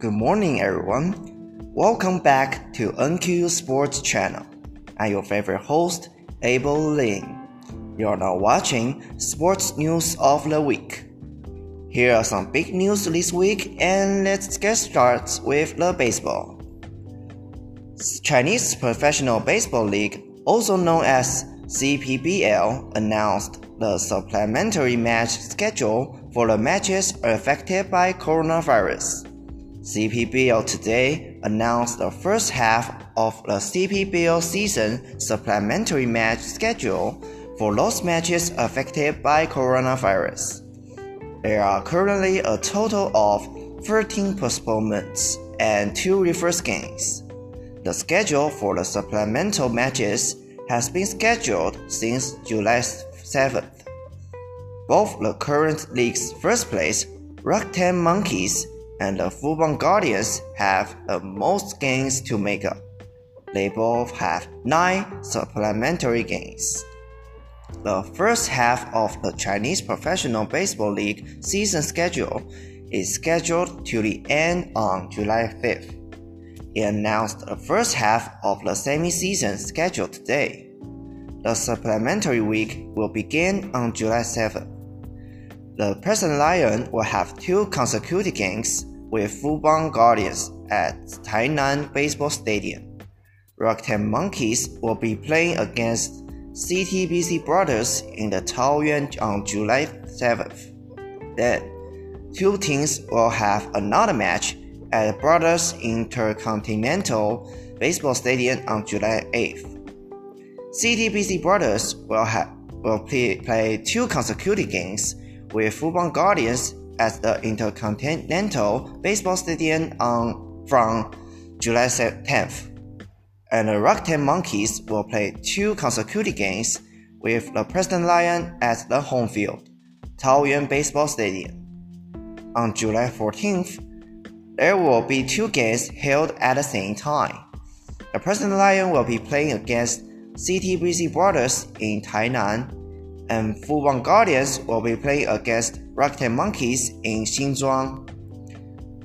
Good morning, everyone. Welcome back to NQ Sports Channel. I'm your favorite host, Abel Lin. You're now watching Sports News of the Week. Here are some big news this week, and let's get started with the baseball. Chinese Professional Baseball League, also known as CPBL, announced the supplementary match schedule for the matches affected by coronavirus. CPBL today announced the first half of the CPBL season supplementary match schedule for those matches affected by coronavirus. There are currently a total of 13 postponements and 2 reverse games. The schedule for the supplemental matches has been scheduled since July 7th. Both the current league's first place, Rakuten Monkeys, and the Fubon Guardians have the most games to make up. They both have 9 supplementary games. The first half of the Chinese Professional Baseball League season schedule is scheduled to the end on July 5th. It announced the first half of the semi-season schedule today. The supplementary week will begin on July 7th. The President Lion will have two consecutive games with Fubon Guardians at Tainan Baseball Stadium. Rakuten Monkeys will be playing against CTBC Brothers in the Taoyuan on July 7th. Then, two teams will have another match at Brothers Intercontinental Baseball Stadium on July 8th. CTBC Brothers will, have, will play, play two consecutive games with Fubon Guardians at the Intercontinental Baseball Stadium on, from July 10th. And the Monkeys will play two consecutive games with the Preston Lion at the home field, Taoyuan Baseball Stadium. On July 14th, there will be two games held at the same time. The Preston Lion will be playing against CTBC Brothers in Tainan and Fubon Guardians will be playing against Rakuten Monkeys in Xinzhuang.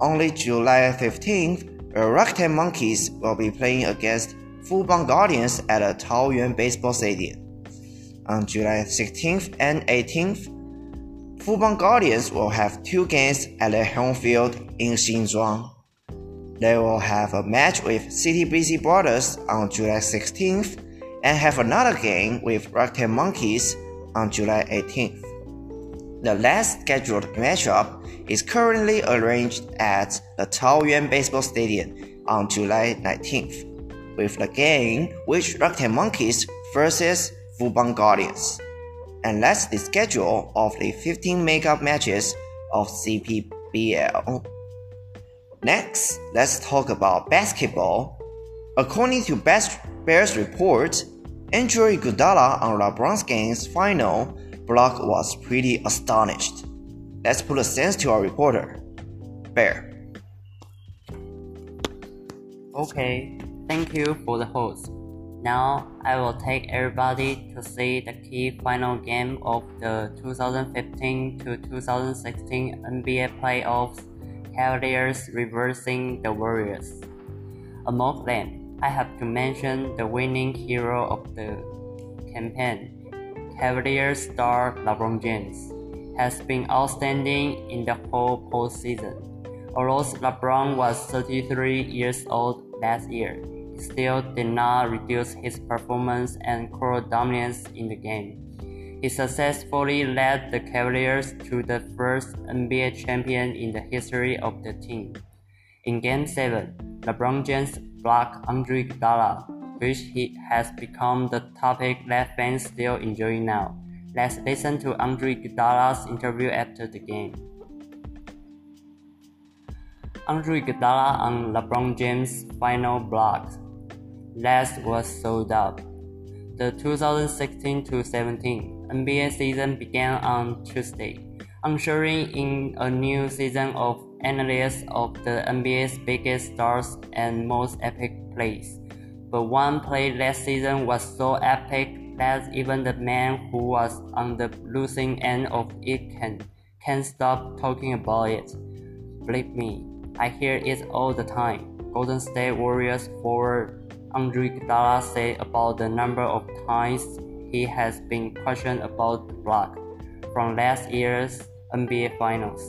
Only July 15th, the Rakuten Monkeys will be playing against Fubon Guardians at a Taoyuan Baseball Stadium. On July 16th and 18th, Fubon Guardians will have two games at their home field in Xinzhuang. They will have a match with City CTBC Brothers on July 16th and have another game with Rakuten Monkeys on July 18th. The last scheduled matchup is currently arranged at the Taoyuan Baseball Stadium on July 19th, with the game which Rakuten Monkeys versus Fubon Guardians. And that's the schedule of the 15 makeup matches of CPBL. Next, let's talk about basketball. According to Best Bears report, Andre Iguodala on LeBron's game's final block was pretty astonished. Let's put a sense to our reporter. Bear. Okay, thank you for the host. Now I will take everybody to see the key final game of the 2015 to 2016 NBA playoffs Cavaliers reversing the Warriors. Among them, I have to mention the winning hero of the campaign, Cavaliers star LeBron James, has been outstanding in the whole postseason. Although LeBron was 33 years old last year, he still did not reduce his performance and core dominance in the game. He successfully led the Cavaliers to the first NBA champion in the history of the team. In Game 7, LeBron James blocked Andre Iguodala, which he has become the topic that fans still enjoy now. Let's listen to Andre Iguodala's interview after the game. Andre Iguodala on LeBron James' final block. Last was sold out. The 2016-17 NBA season began on Tuesday, ushering in a new season of analysts of the NBA's biggest stars and most epic plays. But one play last season was so epic that even the man who was on the losing end of it can, can't stop talking about it. Believe me, I hear it all the time. Golden State Warriors forward Andre Iguodala said about the number of times he has been questioned about the block from last year's NBA Finals.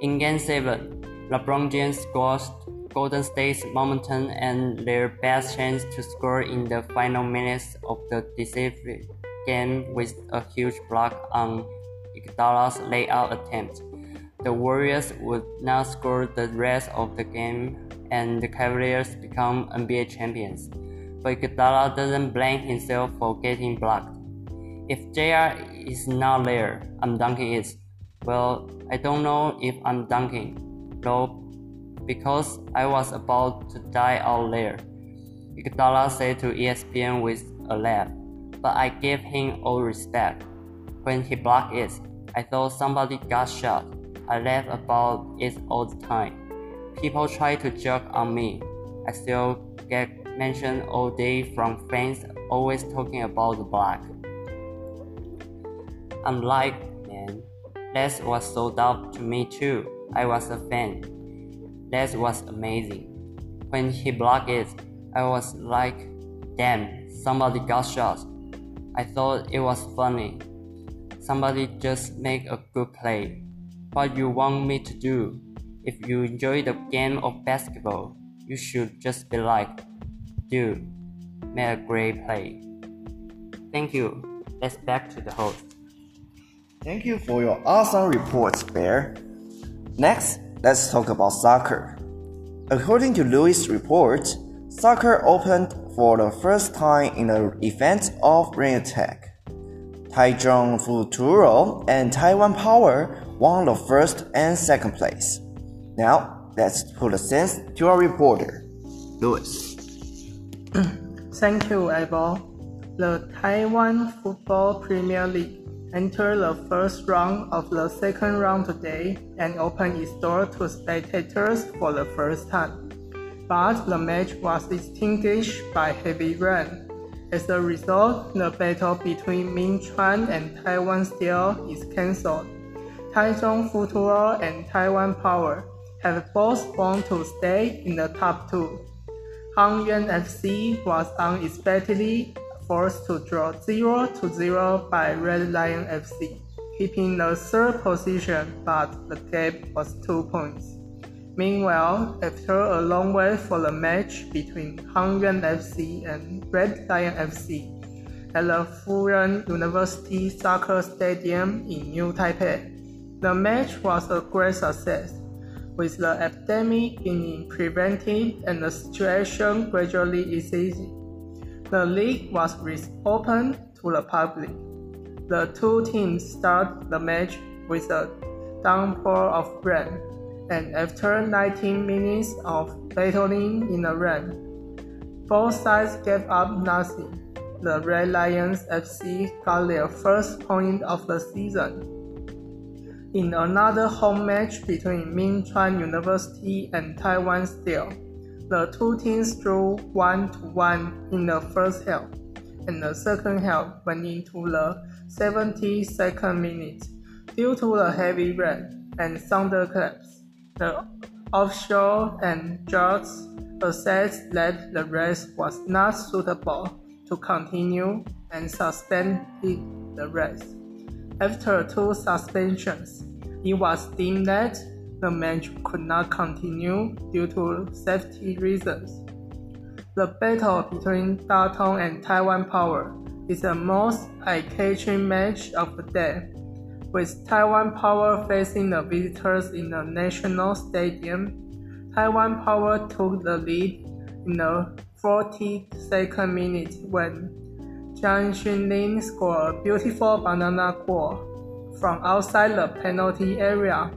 In Game 7, LeBron James squashed Golden State's momentum and their best chance to score in the final minutes of the decisive game with a huge block on Iguodala's layup attempt. The Warriors would not score the rest of the game and the Cavaliers become NBA champions. But Iguodala doesn't blame himself for getting blocked. If JR is not there, I'm dunking it. Well, I don't know if I'm dunking, though, because I was about to die out there. Iguodala said to ESPN with a laugh, but I gave him all respect. When he blocked it, I thought somebody got shot. I laugh about it all the time. People try to joke on me. I still get mentioned all day from fans always talking about the black. I'm like, man, that was so dope to me too. I was a fan. That was amazing. When he blocked it, I was like, damn, somebody got shot. I thought it was funny. Somebody just make a good play what you want me to do. If you enjoy the game of basketball, you should just be like, dude, made a great play. Thank you. Let's back to the host. Thank you for your awesome reports, Bear. Next, let's talk about soccer. According to Louis' report, soccer opened for the first time in the event of Rain Attack. Taichung Futuro and Taiwan Power won the first and second place. Now, let's put a sense to our reporter, Louis. Thank you, Abel. The Taiwan Football Premier League entered the first round of the second round today and open its door to spectators for the first time. But the match was extinguished by heavy rain. As a result, the battle between Ming Chuan and Taiwan Steel is cancelled. Taichung Futuro and Taiwan Power have both won to stay in the top two. Hangyuan FC was unexpectedly forced to draw 0 to 0 by Red Lion FC, keeping the third position, but the gap was two points. Meanwhile, after a long wait for the match between Hangyuan FC and Red Lion FC at the Furen University Soccer Stadium in New Taipei, the match was a great success, with the epidemic being prevented and the situation gradually easing. The league was reopened to the public. The two teams start the match with a downpour of rain and after 19 minutes of battling in the rain, both sides gave up nothing. The Red Lions FC got their first point of the season. In another home match between Ming Chuan University and Taiwan Steel, the two teams drew 1 to 1 in the first half, and the second half went into the 72nd minute due to the heavy rain and thunderclaps. The offshore and judges assessed that the race was not suitable to continue and suspended the race. After two suspensions, it was deemed that the match could not continue due to safety reasons. The battle between Datong and Taiwan Power is the most eye-catching match of the day with Taiwan Power facing the visitors in the National Stadium, Taiwan Power took the lead in the 42nd minute when Jiang Xunlin scored a beautiful banana goal from outside the penalty area.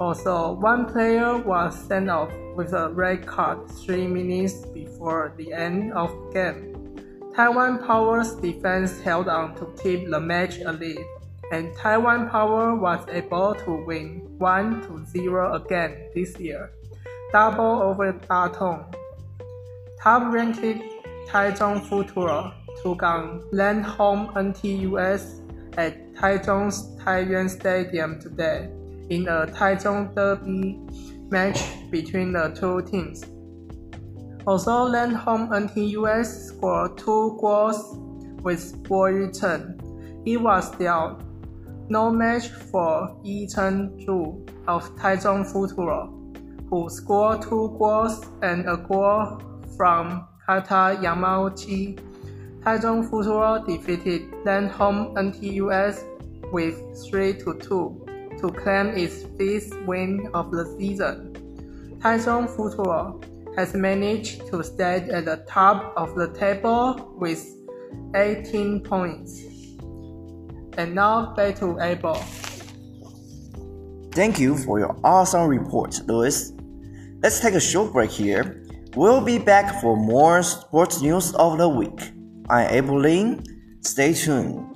Also, one player was sent off with a red card three minutes before the end of the game. Taiwan Power's defense held on to keep the match alive and Taiwan Power was able to win 1 to 0 again this year, double over Datong. Top ranked Taichung Futuro took on land home NTUS at Taichung's Taiyuan Stadium today in a Taichung Derby match between the two teams. Also, Land Home NTUS scored two goals with ball return. It was still no match for Yi Chen Zhu of Taichung Futuro, who scored two goals and a goal from Kata Yamauchi. Taichung Futuro defeated Home NTUS with 3 to 2 to claim its fifth win of the season. Taichung Futuro has managed to stay at the top of the table with 18 points. And now back to Abel. Thank you for your awesome report, Louis. Let's take a short break here. We'll be back for more sports news of the week. I'm Abel Lin. Stay tuned.